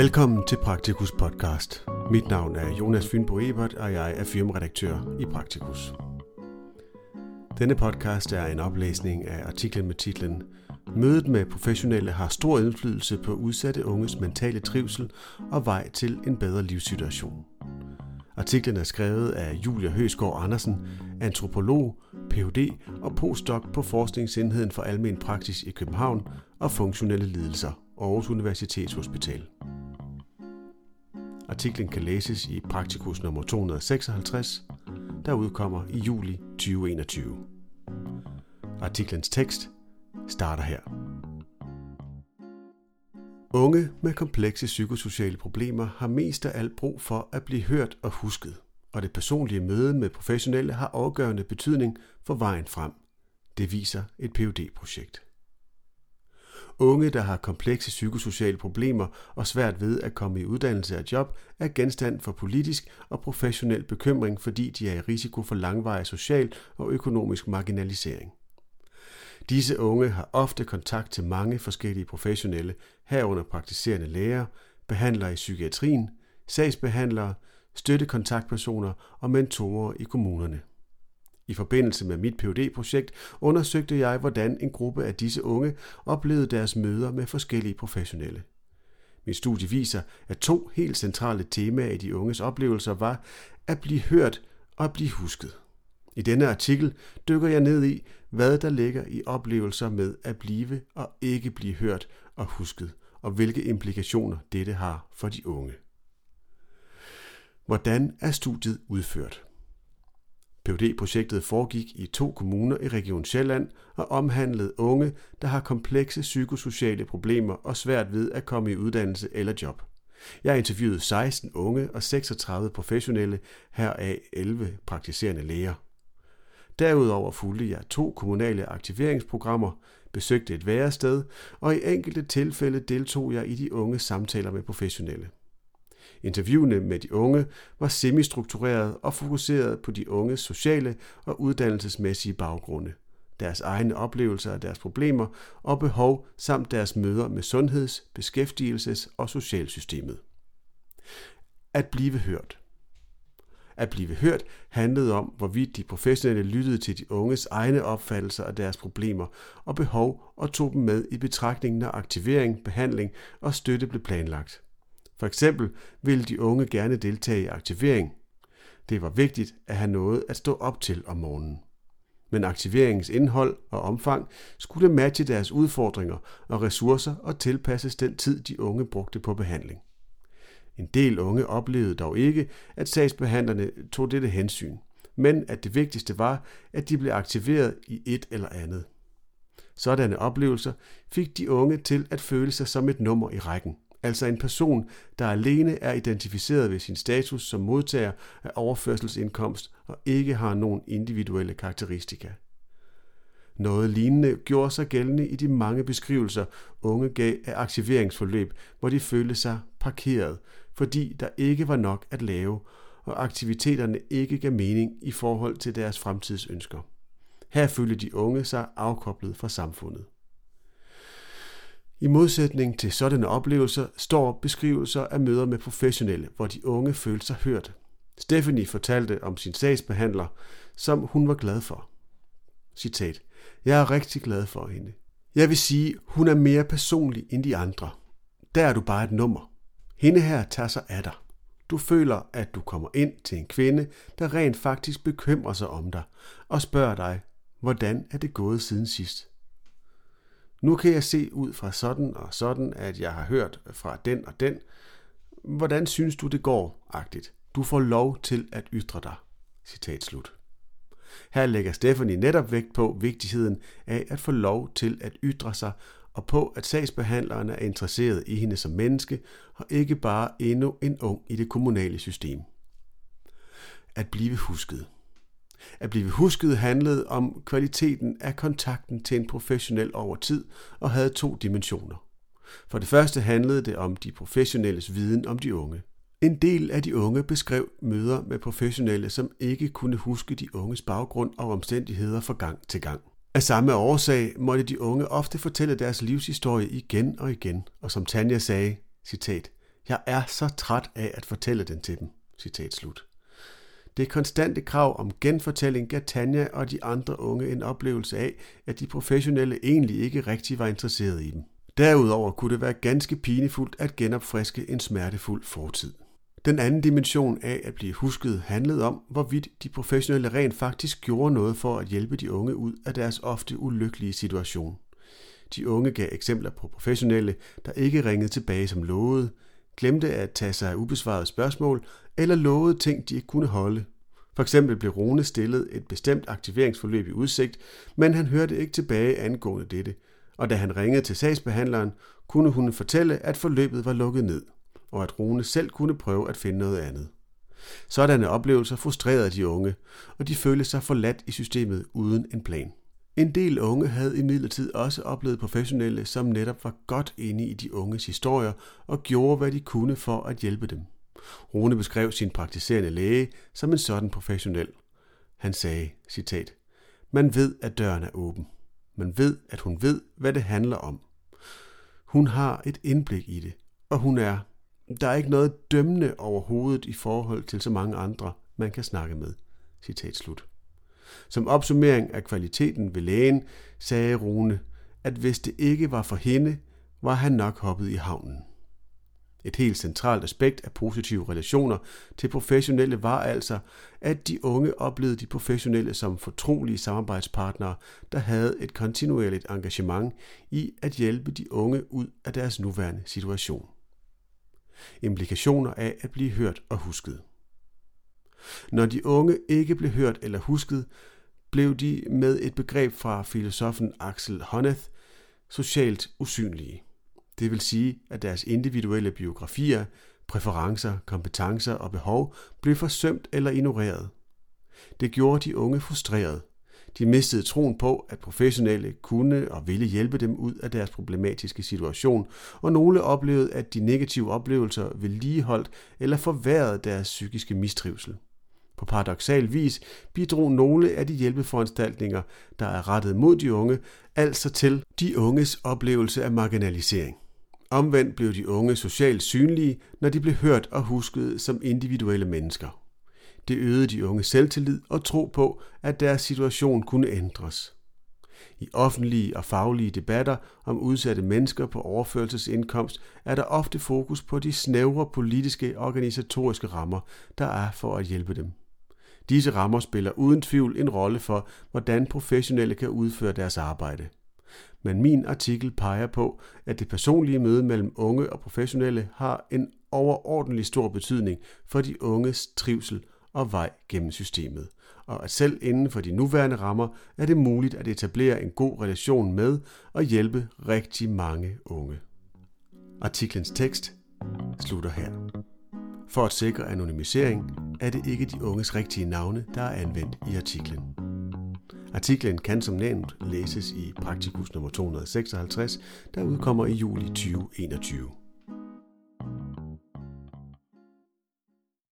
Velkommen til Praktikus podcast. Mit navn er Jonas Fynbo Ebert, og jeg er firmaredaktør i Praktikus. Denne podcast er en oplæsning af artiklen med titlen Mødet med professionelle har stor indflydelse på udsatte unges mentale trivsel og vej til en bedre livssituation. Artiklen er skrevet af Julia Høsgaard Andersen, antropolog, Ph.D. og postdoc på Forskningsenheden for Almen Praksis i København og Funktionelle Lidelser, Aarhus Universitetshospital. Artiklen kan læses i Praktikus nummer 256, der udkommer i juli 2021. Artiklens tekst starter her. Unge med komplekse psykosociale problemer har mest af alt brug for at blive hørt og husket, og det personlige møde med professionelle har afgørende betydning for vejen frem. Det viser et phd projekt Unge, der har komplekse psykosociale problemer og svært ved at komme i uddannelse og job, er genstand for politisk og professionel bekymring, fordi de er i risiko for langvarig social og økonomisk marginalisering. Disse unge har ofte kontakt til mange forskellige professionelle, herunder praktiserende læger, behandlere i psykiatrien, sagsbehandlere, støttekontaktpersoner og mentorer i kommunerne. I forbindelse med mit phd projekt undersøgte jeg, hvordan en gruppe af disse unge oplevede deres møder med forskellige professionelle. Min studie viser, at to helt centrale temaer i de unges oplevelser var at blive hørt og at blive husket. I denne artikel dykker jeg ned i, hvad der ligger i oplevelser med at blive og ikke blive hørt og husket, og hvilke implikationer dette har for de unge. Hvordan er studiet udført? Phd projektet foregik i to kommuner i Region Sjælland og omhandlede unge, der har komplekse psykosociale problemer og svært ved at komme i uddannelse eller job. Jeg interviewede 16 unge og 36 professionelle, heraf 11 praktiserende læger. Derudover fulgte jeg to kommunale aktiveringsprogrammer, besøgte et værested, og i enkelte tilfælde deltog jeg i de unge samtaler med professionelle. Interviewene med de unge var semistruktureret og fokuseret på de unges sociale og uddannelsesmæssige baggrunde, deres egne oplevelser af deres problemer og behov samt deres møder med sundheds-, beskæftigelses- og socialsystemet. At blive hørt. At blive hørt handlede om, hvorvidt de professionelle lyttede til de unges egne opfattelser af deres problemer og behov og tog dem med i betragtning, når aktivering, behandling og støtte blev planlagt. For eksempel ville de unge gerne deltage i aktivering. Det var vigtigt at have noget at stå op til om morgenen. Men aktiveringens indhold og omfang skulle matche deres udfordringer og ressourcer og tilpasses den tid, de unge brugte på behandling. En del unge oplevede dog ikke, at sagsbehandlerne tog dette hensyn, men at det vigtigste var, at de blev aktiveret i et eller andet. Sådanne oplevelser fik de unge til at føle sig som et nummer i rækken – altså en person, der alene er identificeret ved sin status som modtager af overførselsindkomst og ikke har nogen individuelle karakteristika. Noget lignende gjorde sig gældende i de mange beskrivelser, unge gav af aktiveringsforløb, hvor de følte sig parkeret, fordi der ikke var nok at lave, og aktiviteterne ikke gav mening i forhold til deres fremtidsønsker. Her følte de unge sig afkoblet fra samfundet. I modsætning til sådanne oplevelser står beskrivelser af møder med professionelle, hvor de unge følte sig hørt. Stephanie fortalte om sin sagsbehandler, som hun var glad for. Citat. Jeg er rigtig glad for hende. Jeg vil sige, hun er mere personlig end de andre. Der er du bare et nummer. Hende her tager sig af dig. Du føler, at du kommer ind til en kvinde, der rent faktisk bekymrer sig om dig, og spørger dig, hvordan er det gået siden sidst? Nu kan jeg se ud fra sådan og sådan, at jeg har hørt fra den og den. Hvordan synes du, det går? Agtigt. Du får lov til at ytre dig. Citat slut. Her lægger Stephanie netop vægt på vigtigheden af at få lov til at ytre sig, og på at sagsbehandleren er interesseret i hende som menneske, og ikke bare endnu en ung i det kommunale system. At blive husket. At blive husket handlede om kvaliteten af kontakten til en professionel over tid og havde to dimensioner. For det første handlede det om de professionelles viden om de unge. En del af de unge beskrev møder med professionelle, som ikke kunne huske de unges baggrund og omstændigheder fra gang til gang. Af samme årsag måtte de unge ofte fortælle deres livshistorie igen og igen, og som Tanja sagde, citat, Jeg er så træt af at fortælle den til dem. Citat slut. Det konstante krav om genfortælling gav Tanja og de andre unge en oplevelse af, at de professionelle egentlig ikke rigtig var interesserede i dem. Derudover kunne det være ganske pinefuldt at genopfriske en smertefuld fortid. Den anden dimension af at blive husket handlede om, hvorvidt de professionelle rent faktisk gjorde noget for at hjælpe de unge ud af deres ofte ulykkelige situation. De unge gav eksempler på professionelle, der ikke ringede tilbage som lovede, glemte at tage sig af ubesvarede spørgsmål eller lovede ting, de ikke kunne holde. For eksempel blev Rune stillet et bestemt aktiveringsforløb i udsigt, men han hørte ikke tilbage angående dette, og da han ringede til sagsbehandleren, kunne hun fortælle, at forløbet var lukket ned, og at Rune selv kunne prøve at finde noget andet. Sådanne oplevelser frustrerede de unge, og de følte sig forladt i systemet uden en plan. En del unge havde imidlertid også oplevet professionelle, som netop var godt inde i de unges historier og gjorde, hvad de kunne for at hjælpe dem. Rune beskrev sin praktiserende læge som en sådan professionel. Han sagde, citat, Man ved, at døren er åben. Man ved, at hun ved, hvad det handler om. Hun har et indblik i det, og hun er. Der er ikke noget dømmende overhovedet i forhold til så mange andre, man kan snakke med. Citat slut. Som opsummering af kvaliteten ved lægen sagde Rune, at hvis det ikke var for hende, var han nok hoppet i havnen. Et helt centralt aspekt af positive relationer til professionelle var altså, at de unge oplevede de professionelle som fortrolige samarbejdspartnere, der havde et kontinuerligt engagement i at hjælpe de unge ud af deres nuværende situation. Implikationer af at blive hørt og husket. Når de unge ikke blev hørt eller husket, blev de med et begreb fra filosofen Axel Honneth socialt usynlige. Det vil sige, at deres individuelle biografier, præferencer, kompetencer og behov blev forsømt eller ignoreret. Det gjorde de unge frustreret. De mistede troen på, at professionelle kunne og ville hjælpe dem ud af deres problematiske situation, og nogle oplevede, at de negative oplevelser vedligeholdt eller forværrede deres psykiske mistrivsel. På paradoxal vis bidrog nogle af de hjælpeforanstaltninger, der er rettet mod de unge, altså til de unges oplevelse af marginalisering. Omvendt blev de unge socialt synlige, når de blev hørt og husket som individuelle mennesker. Det øgede de unge selvtillid og tro på, at deres situation kunne ændres. I offentlige og faglige debatter om udsatte mennesker på overførselsindkomst er der ofte fokus på de snævre politiske og organisatoriske rammer, der er for at hjælpe dem. Disse rammer spiller uden tvivl en rolle for, hvordan professionelle kan udføre deres arbejde men min artikel peger på, at det personlige møde mellem unge og professionelle har en overordentlig stor betydning for de unges trivsel og vej gennem systemet, og at selv inden for de nuværende rammer er det muligt at etablere en god relation med og hjælpe rigtig mange unge. Artiklens tekst slutter her. For at sikre anonymisering er det ikke de unges rigtige navne, der er anvendt i artiklen. Artiklen kan som nævnt læses i Praktikus nummer 256, der udkommer i juli 2021.